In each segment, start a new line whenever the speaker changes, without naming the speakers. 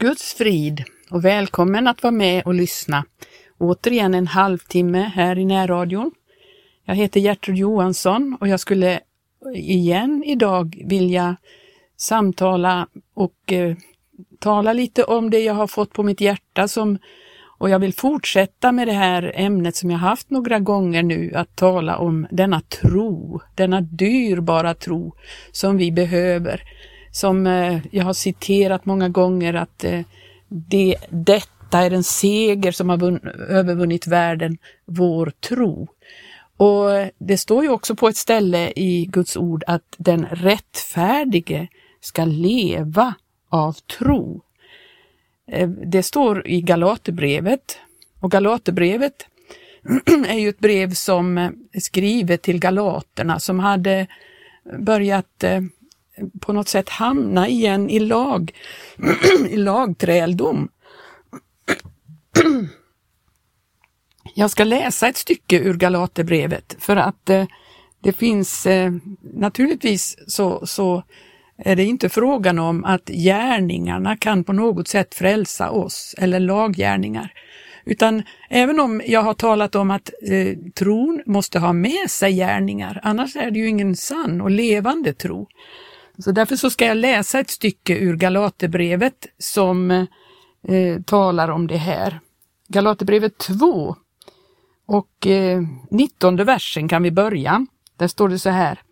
Guds frid och välkommen att vara med och lyssna. Återigen en halvtimme här i närradion. Jag heter Gertrud Johansson och jag skulle igen idag vilja samtala och eh, tala lite om det jag har fått på mitt hjärta som och jag vill fortsätta med det här ämnet som jag haft några gånger nu, att tala om denna tro, denna dyrbara tro som vi behöver som eh, jag har citerat många gånger att eh, det, detta är en seger som har övervunnit världen, vår tro. Och eh, det står ju också på ett ställe i Guds ord att den rättfärdige ska leva av tro. Eh, det står i Galaterbrevet och Galaterbrevet är ju ett brev som eh, är skrivet till galaterna som hade börjat på något sätt hamna igen i lag, i lagträldom. Jag ska läsa ett stycke ur Galaterbrevet för att eh, det finns eh, naturligtvis så, så är det inte frågan om att gärningarna kan på något sätt frälsa oss eller laggärningar. Utan även om jag har talat om att eh, tron måste ha med sig gärningar, annars är det ju ingen sann och levande tro. Så därför så ska jag läsa ett stycke ur Galaterbrevet som eh, talar om det här. Galaterbrevet 2 och eh, 19 versen kan vi börja. Där står det så här.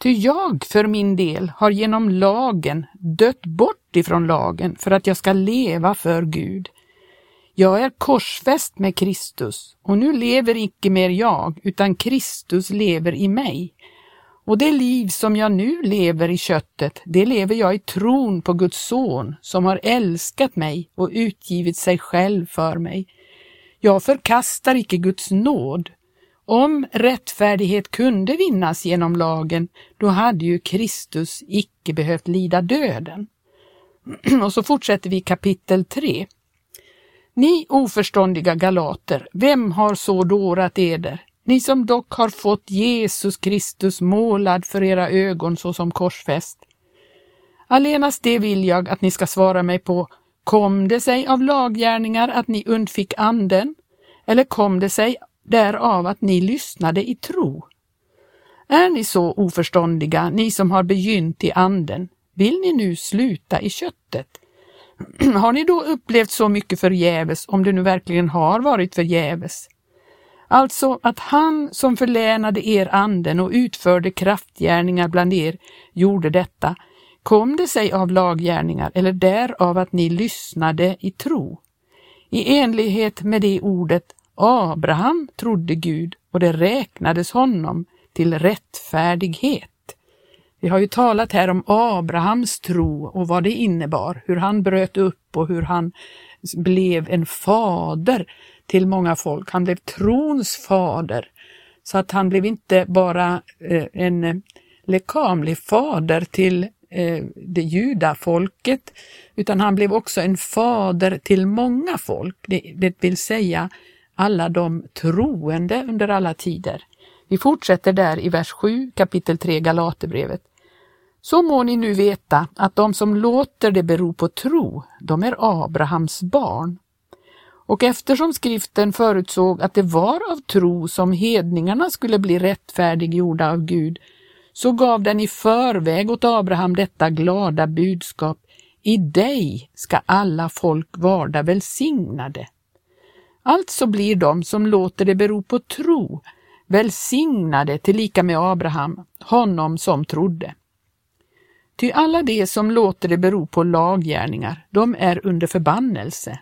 Ty jag för min del har genom lagen dött bort ifrån lagen för att jag ska leva för Gud. Jag är korsfäst med Kristus och nu lever icke mer jag utan Kristus lever i mig. Och det liv som jag nu lever i köttet, det lever jag i tron på Guds son som har älskat mig och utgivit sig själv för mig. Jag förkastar icke Guds nåd. Om rättfärdighet kunde vinnas genom lagen, då hade ju Kristus icke behövt lida döden. Och så fortsätter vi kapitel 3. Ni oförståndiga galater, vem har så dårat eder? Ni som dock har fått Jesus Kristus målad för era ögon såsom korsfäst. Allenast det vill jag att ni ska svara mig på. Kom det sig av laggärningar att ni undfick anden? Eller kom det sig därav att ni lyssnade i tro? Är ni så oförståndiga, ni som har begynt i anden? Vill ni nu sluta i köttet? har ni då upplevt så mycket förgäves, om det nu verkligen har varit förgäves? Alltså att han som förlänade er anden och utförde kraftgärningar bland er gjorde detta. Kom det sig av laggärningar eller därav att ni lyssnade i tro? I enlighet med det ordet Abraham trodde Gud och det räknades honom till rättfärdighet. Vi har ju talat här om Abrahams tro och vad det innebar, hur han bröt upp och hur han blev en fader till många folk. Han blev trons fader. Så att han blev inte bara eh, en eh, lekamlig fader till eh, det judafolket, utan han blev också en fader till många folk, det, det vill säga alla de troende under alla tider. Vi fortsätter där i vers 7, kapitel 3 Galaterbrevet. Så må ni nu veta att de som låter det bero på tro, de är Abrahams barn. Och eftersom skriften förutsåg att det var av tro som hedningarna skulle bli rättfärdiggjorda av Gud, så gav den i förväg åt Abraham detta glada budskap. I dig ska alla folk varda välsignade. Alltså blir de som låter det bero på tro välsignade tillika med Abraham, honom som trodde. Ty alla de som låter det bero på laggärningar, de är under förbannelse.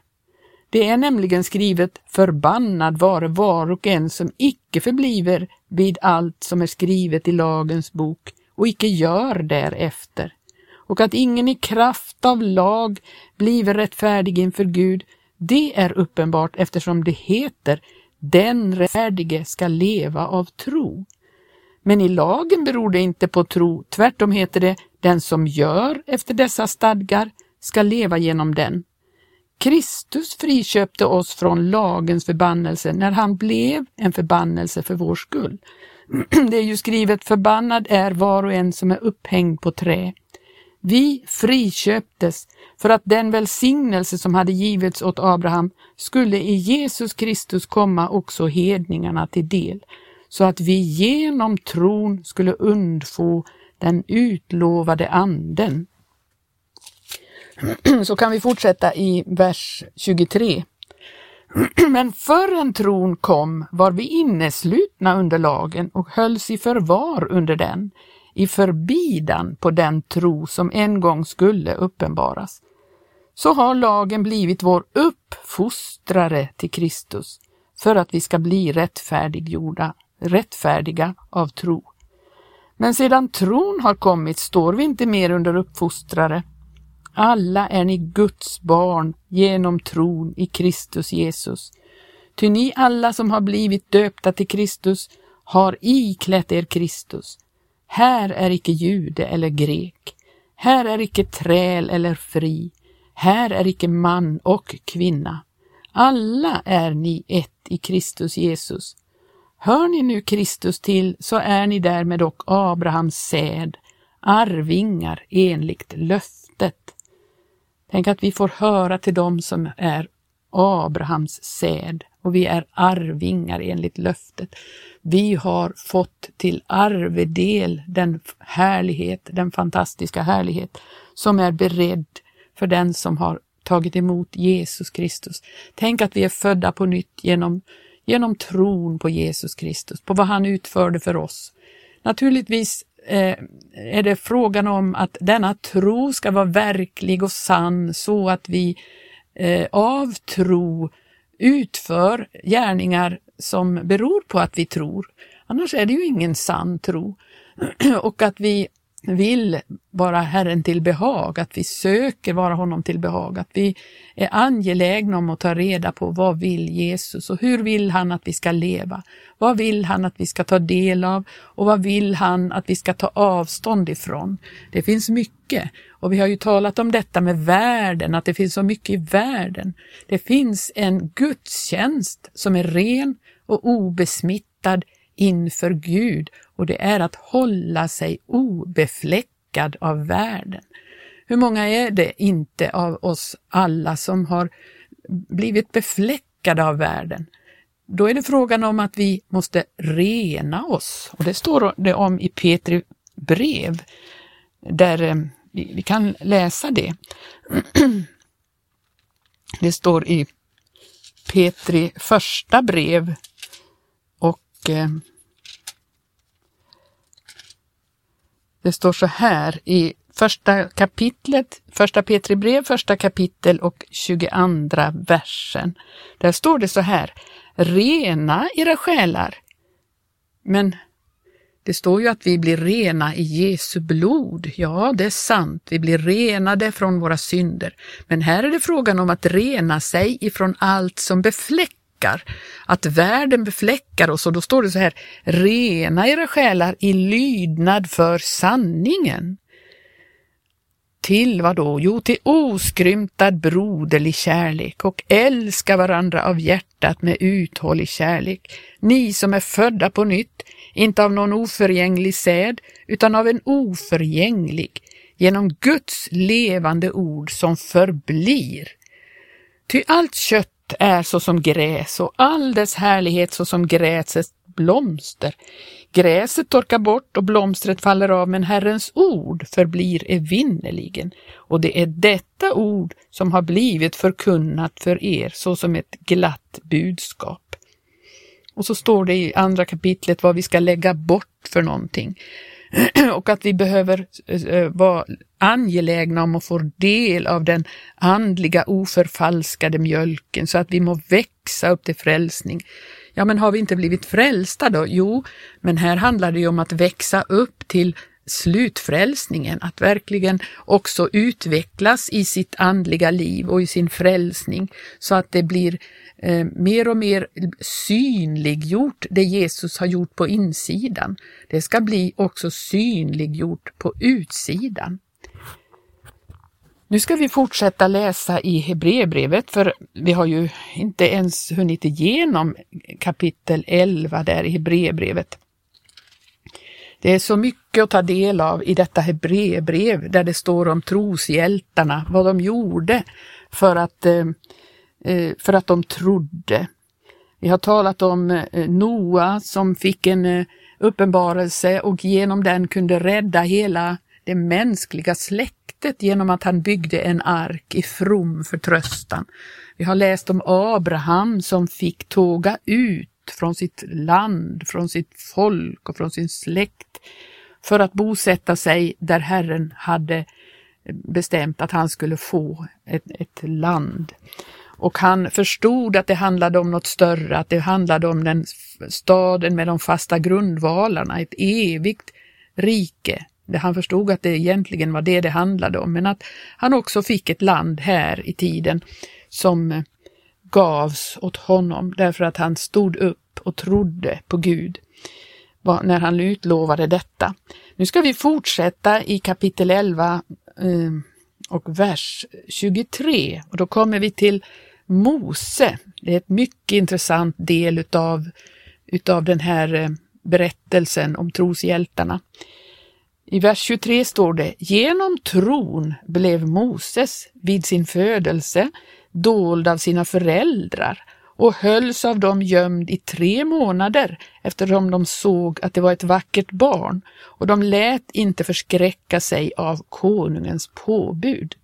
Det är nämligen skrivet förbannad vare var och en som icke förbliver vid allt som är skrivet i lagens bok och icke gör därefter. Och att ingen i kraft av lag bliver rättfärdig inför Gud, det är uppenbart eftersom det heter den rättfärdige ska leva av tro. Men i lagen beror det inte på tro, tvärtom heter det den som gör efter dessa stadgar ska leva genom den. Kristus friköpte oss från lagens förbannelse när han blev en förbannelse för vår skull. Det är ju skrivet förbannad är var och en som är upphängd på trä. Vi friköptes för att den välsignelse som hade givits åt Abraham skulle i Jesus Kristus komma också hedningarna till del, så att vi genom tron skulle undfå den utlovade anden. Så kan vi fortsätta i vers 23. Men förrän tron kom var vi inneslutna under lagen och hölls i förvar under den, i förbidan på den tro som en gång skulle uppenbaras. Så har lagen blivit vår uppfostrare till Kristus för att vi ska bli rättfärdiggjorda, rättfärdiga av tro. Men sedan tron har kommit står vi inte mer under uppfostrare. Alla är ni Guds barn genom tron i Kristus Jesus. Ty ni alla som har blivit döpta till Kristus har iklätt er Kristus. Här är icke jude eller grek. Här är icke träl eller fri. Här är icke man och kvinna. Alla är ni ett i Kristus Jesus. Hör ni nu Kristus till så är ni därmed och Abrahams säd, arvingar enligt löftet. Tänk att vi får höra till dem som är Abrahams säd och vi är arvingar enligt löftet. Vi har fått till arvedel den härlighet, den fantastiska härlighet som är beredd för den som har tagit emot Jesus Kristus. Tänk att vi är födda på nytt genom, genom tron på Jesus Kristus, på vad han utförde för oss. Naturligtvis eh, är det frågan om att denna tro ska vara verklig och sann så att vi eh, av tro utför gärningar som beror på att vi tror. Annars är det ju ingen sann tro. Och att vi vill vara Herren till behag, att vi söker vara honom till behag, att vi är angelägna om att ta reda på vad vill Jesus och hur vill han att vi ska leva? Vad vill han att vi ska ta del av och vad vill han att vi ska ta avstånd ifrån? Det finns mycket och vi har ju talat om detta med världen, att det finns så mycket i världen. Det finns en gudstjänst som är ren och obesmittad inför Gud och det är att hålla sig obefläckad av världen. Hur många är det inte av oss alla som har blivit befläckade av världen? Då är det frågan om att vi måste rena oss och det står det om i Petri brev där eh, vi kan läsa det. Det står i Petri första brev eh, det står så här i första kapitlet, första Petri brev, första kapitel och 22 versen. Där står det så här, rena era själar. Men det står ju att vi blir rena i Jesu blod. Ja, det är sant, vi blir renade från våra synder. Men här är det frågan om att rena sig ifrån allt som befläckar, att världen befläckar oss och då står det så här, rena era själar i lydnad för sanningen. Till vad då? Jo, till oskrymtad broderlig kärlek och älska varandra av hjärtat med uthållig kärlek. Ni som är födda på nytt, inte av någon oförgänglig säd, utan av en oförgänglig, genom Guds levande ord som förblir. Ty allt kött är såsom gräs och all dess härlighet såsom gräsets blomster. Gräset torkar bort och blomstret faller av, men Herrens ord förblir evinnerligen. Och det är detta ord som har blivit förkunnat för er såsom ett glatt budskap. Och så står det i andra kapitlet vad vi ska lägga bort för någonting. Och att vi behöver eh, eh, vara angelägna om att få del av den andliga oförfalskade mjölken så att vi må växa upp till frälsning. Ja, men har vi inte blivit frälsta då? Jo, men här handlar det ju om att växa upp till slutfrälsningen, att verkligen också utvecklas i sitt andliga liv och i sin frälsning så att det blir eh, mer och mer synliggjort det Jesus har gjort på insidan. Det ska bli också synliggjort på utsidan. Nu ska vi fortsätta läsa i Hebreerbrevet för vi har ju inte ens hunnit igenom kapitel 11 där i Hebreerbrevet. Det är så mycket att ta del av i detta Hebreerbrev där det står om troshjältarna, vad de gjorde för att, eh, eh, för att de trodde. Vi har talat om eh, Noa som fick en uppenbarelse och genom den kunde rädda hela det mänskliga släktet genom att han byggde en ark i from förtröstan. Vi har läst om Abraham som fick tåga ut från sitt land, från sitt folk och från sin släkt för att bosätta sig där Herren hade bestämt att han skulle få ett, ett, land. Och han förstod att det handlade om något större, att det handlade om den staden med de fasta grundvalarna, ett evigt rike. Han förstod att det egentligen var det det handlade om, men att han också fick ett land här i tiden som gavs åt honom därför att han stod upp och trodde på Gud när han utlovade detta. Nu ska vi fortsätta i kapitel 11 eh, och vers 23 och då kommer vi till Mose. Det är ett mycket intressant del utav, utav den här eh, berättelsen om troshjältarna. I vers 23 står det, genom tron blev Moses vid sin födelse dold av sina föräldrar och hölls av dem gömd i tre månader eftersom de såg att det var ett vackert barn och de lät inte förskräcka sig av konungens påbud.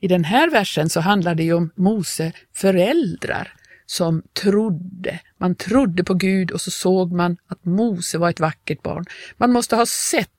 I den här versen så handlar det ju om Mose föräldrar som trodde. Man trodde på Gud och så såg man att Mose var ett vackert barn. Man måste ha sett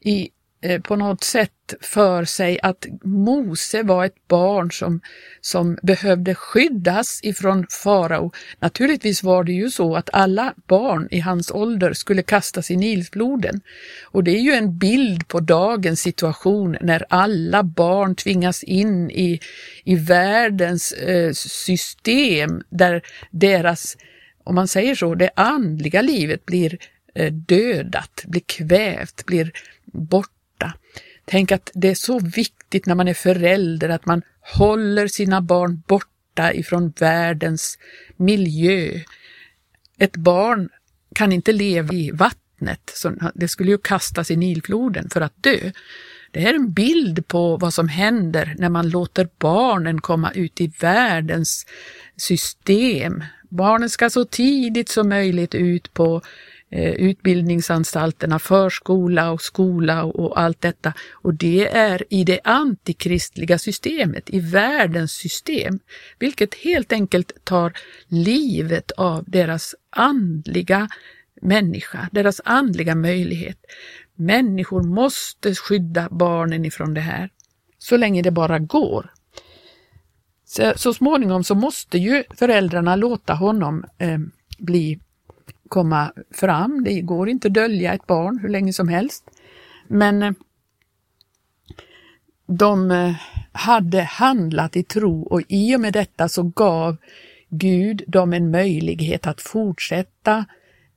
i Eh, på något sätt för sig att Mose var ett barn som, som behövde skyddas ifrån farao. Naturligtvis var det ju så att alla barn i hans ålder skulle kastas i Nilsfloden. Och det är ju en bild på dagens situation när alla barn tvingas in i, i världens eh, system där deras, om man säger så, det andliga livet blir eh, dödat, blir kvävt, blir bort borta. Tänk att det är så viktigt när man är förälder att man håller sina barn borta ifrån världens miljö. Ett barn kan inte leva i vattnet, så det skulle ju kastas i Nilfloden för att dö. Det här är en bild på vad som händer när man låter barnen komma ut i världens system. Barnen ska så tidigt som möjligt ut på Eh, utbildningsanstalterna, förskola och skola och allt detta. Och det är i det antikristliga systemet, i världens system, vilket helt enkelt tar livet av deras andliga människa, deras andliga möjlighet. Människor måste skydda barnen ifrån det här, så länge det bara går. Så, så småningom så måste ju föräldrarna låta honom eh, bli komma fram. Det går inte att dölja ett barn hur länge som helst. Men eh, de eh, hade handlat i tro och i och med detta så gav Gud dem en möjlighet att fortsätta,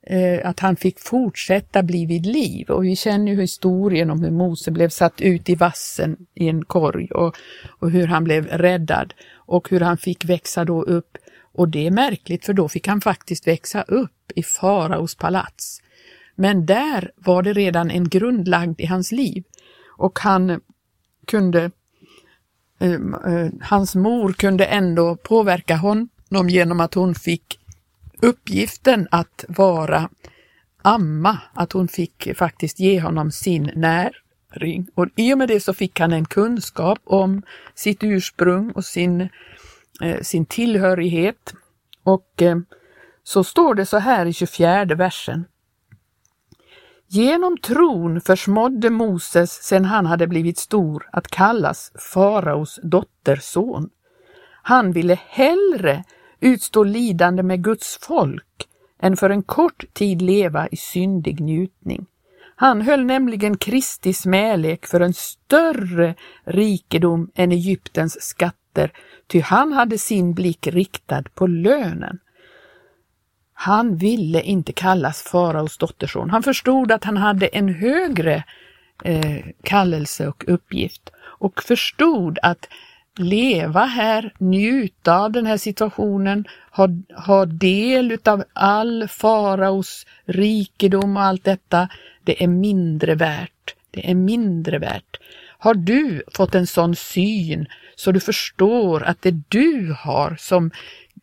eh, att han fick fortsätta bli vid liv. Och vi känner ju historien om hur Mose blev satt ut i vassen i en korg och, och hur han blev räddad och hur han fick växa då upp. Och det är märkligt för då fick han faktiskt växa upp i faraos palats. Men där var det redan en grund lagd i hans liv och han kunde, eh, eh, hans mor kunde ändå påverka honom genom att hon fick uppgiften att vara amma, att hon fick faktiskt ge honom sin näring. Och i och med det så fick han en kunskap om sitt ursprung och sin, eh, Eh, sin tillhörighet. Och eh, så står det så här i 24 versen. Genom tron försmådde Moses sedan han hade blivit stor att kallas faraos dotterson. Han ville hellre utstå lidande med Guds folk än för en kort tid leva i syndig njutning. Han höll nämligen Kristi smälek för en större rikedom än Egyptens skatter, ty han hade sin blick riktad på lönen. Han ville inte kallas faraos dotterson. Han förstod att han hade en högre eh, kallelse och uppgift och förstod att leva här, njuta av den här situationen, ha, ha del utav all faraos rikedom och allt detta, det är mindre värt. Det är mindre värt. Har du fått en sån syn så du förstår att det du har som,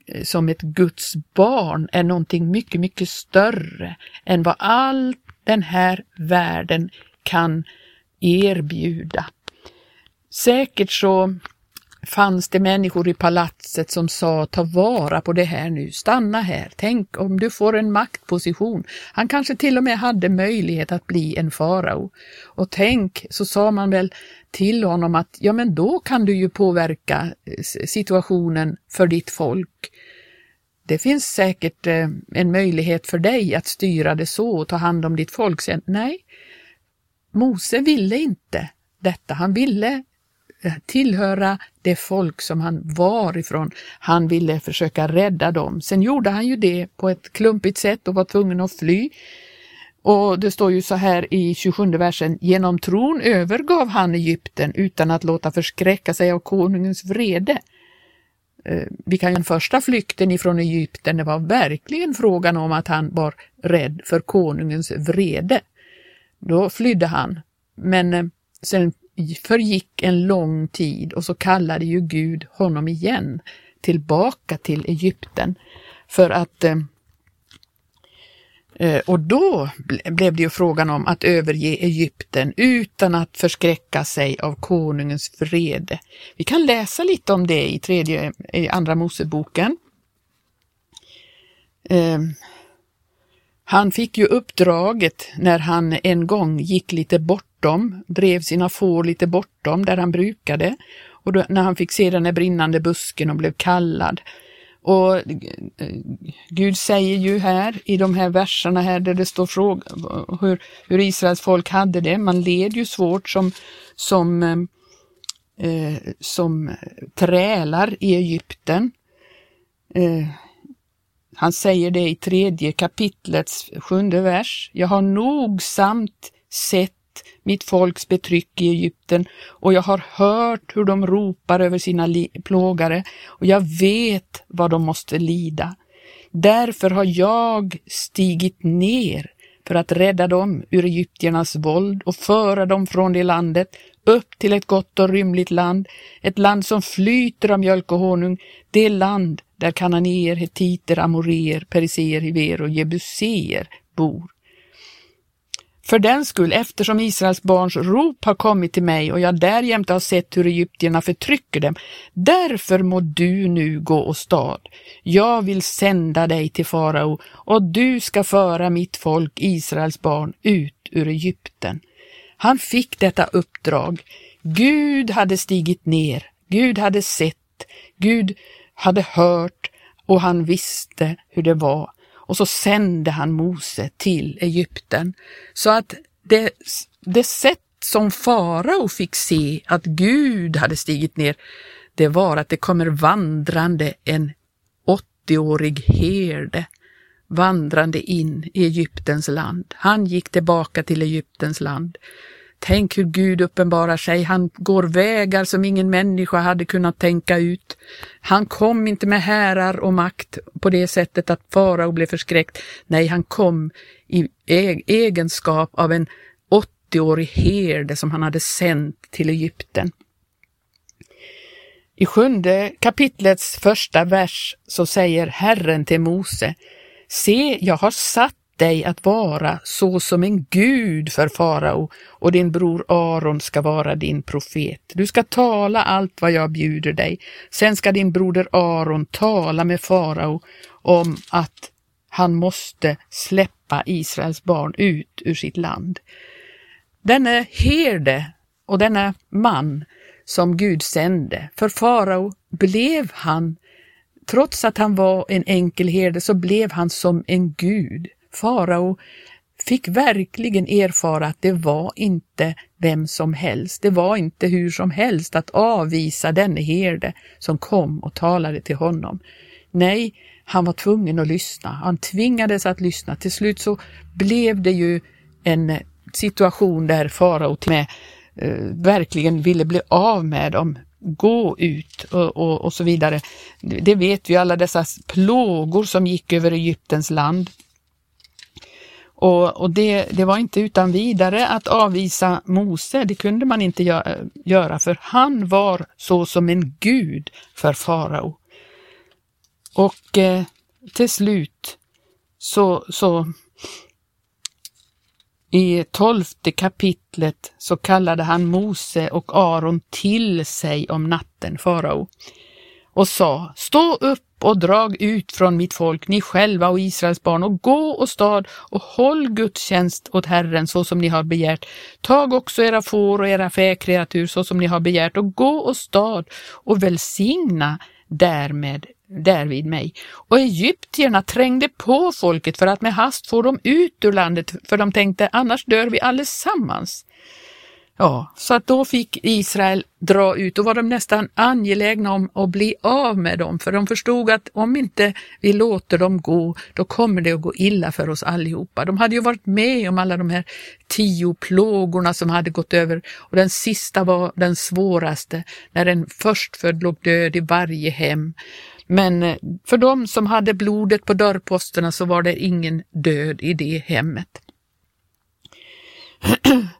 eh, som ett Guds barn är någonting mycket, mycket större än vad all den här världen kan erbjuda. Säkert så fanns det människor i palatset som sa ta vara på det här nu, stanna här, tänk om du får en maktposition. Han kanske till och med hade möjlighet att bli en farao. Och tänk, så sa man väl till honom att ja men då kan du ju påverka eh, situationen för ditt folk. Det finns säkert eh, en möjlighet för dig att styra det så och ta hand om ditt folk. Sen, nej, Mose ville inte detta. Han ville Eh, tillhöra det folk som han var ifrån. Han ville försöka rädda dem. Sen gjorde han ju det på ett klumpigt sätt och var tvungen att fly. Och det står ju så här i 27 versen, genom tron övergav han Egypten utan att låta förskräcka sig av konungens vrede. Eh, vi kan den första flykten ifrån Egypten, det var verkligen frågan om att han var rädd för konungens vrede. Då flydde han. Men eh, sen förgick en lång tid och så kallade ju Gud honom igen tillbaka till Egypten för att eh, eh och då blev det ju frågan om att överge Egypten utan att förskräcka sig av konungens vrede. Vi kan läsa lite om det i, tredje, i andra Moseboken. Eh, han fick ju uppdraget när han en gång gick lite bort bortom, drev sina får lite bortom där han brukade och då, när han fick se den där brinnande busken och blev kallad. Och eh, Gud säger ju här i de här verserna här där det står fråga, hur, hur Israels folk hade det. Man led ju svårt som, som, eh, eh som trälar i Egypten. Eh, han säger det i tredje kapitlets sjunde vers. Jag har nogsamt sett mitt folks betryck i Egypten och jag har hört hur de ropar över sina plågare och jag vet vad de måste lida. Därför har jag stigit ner för att rädda dem ur egyptiernas våld och föra dem från det landet upp till ett gott och rymligt land, ett land som flyter av mjölk och honung, det land där kananéer, hetiter, amoreer, periseer, hiver och jebuseer bor. För den skull, eftersom Israels barns rop har kommit till mig och jag därjämte har sett hur egyptierna förtrycker dem, därför må du nu gå och stad. Jag vill sända dig till farao och du ska föra mitt folk, Israels barn, ut ur Egypten. Han fick detta uppdrag. Gud hade stigit ner, Gud hade sett, Gud hade hört och han visste hur det var. Och så sände han Mose till Egypten. Så att det, det sätt som farao fick se att Gud hade stigit ner, det var att det kommer vandrande en 80-årig herde vandrande in i Egyptens land. Han gick tillbaka till Egyptens land. Tänk hur Gud uppenbarar sig. Han går vägar som ingen människa hade kunnat tänka ut. Han kom inte med härar och makt på det sättet att farao blev förskräckt. Nej, han kom i e- egenskap av en 80-årig herde som han hade sänt till Egypten. I sjunde kapitlets första vers så säger Herren till Mose, Se, jag har satt dig att vara så som en gud för farao och din bror Aron ska vara din profet. Du ska tala allt vad jag bjuder dig. Sen ska din broder Aron tala med farao om att han måste släppa Israels barn ut ur sitt land. Denne herde och denna man som Gud sände, för farao blev han Trots att han var en enkel herde så blev han som en gud. Farao fick verkligen erfara att det var inte vem som helst, det var inte hur som helst att avvisa denne herde som kom och talade till honom. Nej, han var tvungen att lyssna. Han tvingades att lyssna. Till slut så blev det ju en situation där farao med eh, verkligen ville bli av med dem, gå ut och, och, och så vidare. Det vet vi alla dessa plågor som gick över Egyptens land. Och, och det, det, var inte utan vidare att avvisa Mose, det kunde man inte göra för han var så som en gud för farao. Och eh, till slut så, så i tolfte kapitlet så kallade han Mose och Aron till sig om natten, farao, och sa, stå upp och drag ut från mitt folk, ni själva och Israels barn, och gå och stad och håll gudstjänst åt Herren så som ni har begärt. Tag också era får och era fäkreatur så som ni har begärt och gå och stad och välsigna därmed därvid mig. Och egyptierna trängde på folket för att med hast få dem ut ur landet, för de tänkte annars dör vi allesammans. Ja, så att då fick Israel dra ut och var de nästan angelägna om att bli av med dem, för de förstod att om inte vi låter dem gå, då kommer det att gå illa för oss allihopa. De hade ju varit med om alla de här tio plågorna som hade gått över och den sista var den svåraste, när en förstfödd låg död i varje hem. Men eh, för dem som hade blodet på dörrposterna så var det ingen död i det hemmet.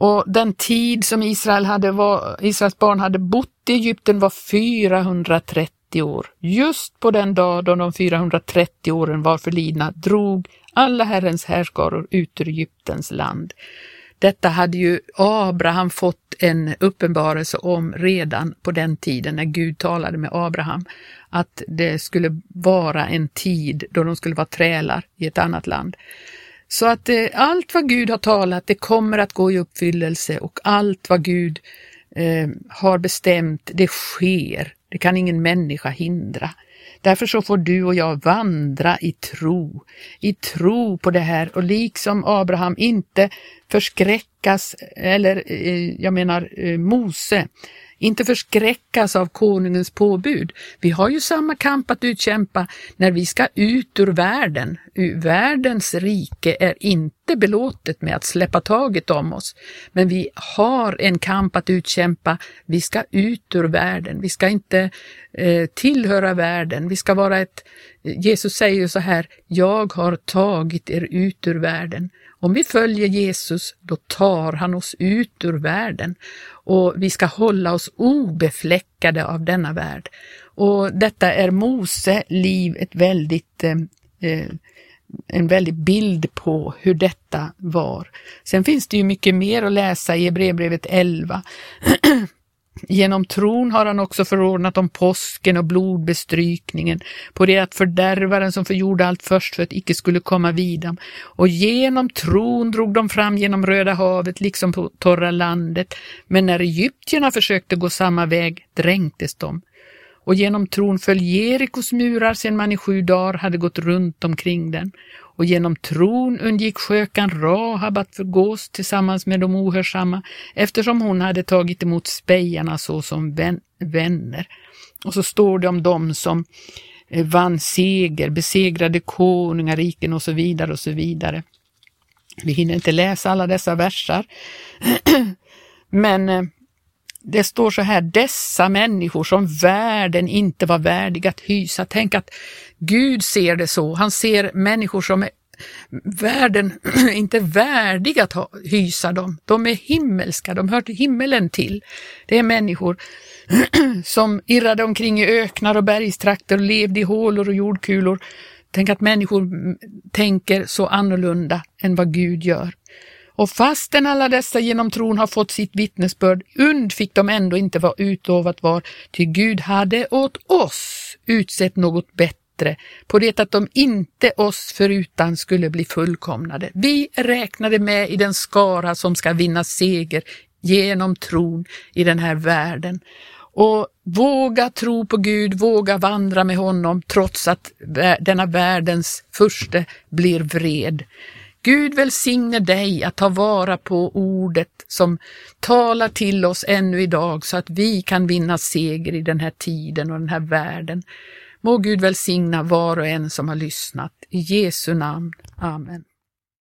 Och den tid som Israel hade var, Israels barn hade bott i Egypten var 430 år. Just på den dag då de 430 åren var förlidna drog alla Herrens härskaror ut ur Egyptens land. Detta hade ju Abraham fått en uppenbarelse om redan på den tiden när Gud talade med Abraham, att det skulle vara en tid då de skulle vara trälar i ett annat land. Så att eh, allt vad Gud har talat, det kommer att gå i uppfyllelse och allt vad Gud eh, har bestämt, det sker. Det kan ingen människa hindra. Därför så får du och jag vandra i tro, i tro på det här och liksom Abraham inte förskräckas, eller eh, jag menar eh, Mose, inte förskräckas av konungens påbud. Vi har ju samma kamp att utkämpa när vi ska ut ur världen. Världens rike är inte belåtet med att släppa taget om oss, men vi har en kamp att utkämpa. Vi ska ut ur världen. Vi ska inte eh, tillhöra världen. Vi ska vara ett Jesus säger ju så här, jag har tagit er ut ur världen. Om vi följer Jesus, då tar han oss ut ur världen och vi ska hålla oss obefläckade av denna värld. Och detta är Mose liv ett väldigt eh, eh en väldig bild på hur detta var. Sen finns det ju mycket mer att läsa i Hebreerbrevet 11. Genom tron har han också förordnat om påsken och blodbestrykningen, på det att fördärvaren som förgjorde allt först för att icke skulle komma vidam. Och genom tron drog de fram genom Röda havet, liksom på torra landet. Men när egyptierna försökte gå samma väg dränktes de. Och genom tron föll Jerikos murar sedan man i sju dagar hade gått runt omkring den och genom tron undgick skökan Rahab att förgås tillsammans med de ohörsamma eftersom hon hade tagit emot spejarna såsom vänner. Och så står det om dem som eh, vann seger, besegrade konungariken och så vidare och så vidare. Vi hinner inte läsa alla dessa versar. Men eh, det står så här, dessa människor som världen inte var värdig att hysa. Tänk att Gud ser det så. Han ser människor som är världen inte värdig att ha, hysa dem. De är himmelska, de hör till himmelen till. Det är människor som irrade omkring i öknar och bergstrakter och levde i hålor och jordkulor. Tänk att människor tänker så annorlunda än vad Gud gör. Och fastän alla dessa genom tron har fått sitt vittnesbörd und fick de ändå inte vad utlovat var, ty Gud hade åt oss utsett något bättre, på det att de inte oss förutan skulle bli fullkomnade. Vi räknade med i den skara som ska vinna seger genom tron i den här världen. Och våga tro på Gud, våga vandra med honom trots att denna världens första blir vred. Gud välsigne dig att ta vara på ordet som talar till oss ännu idag så att vi kan vinna seger i den här tiden och den här världen. Må Gud välsigna var och en som har lyssnat. I Jesu namn. Amen.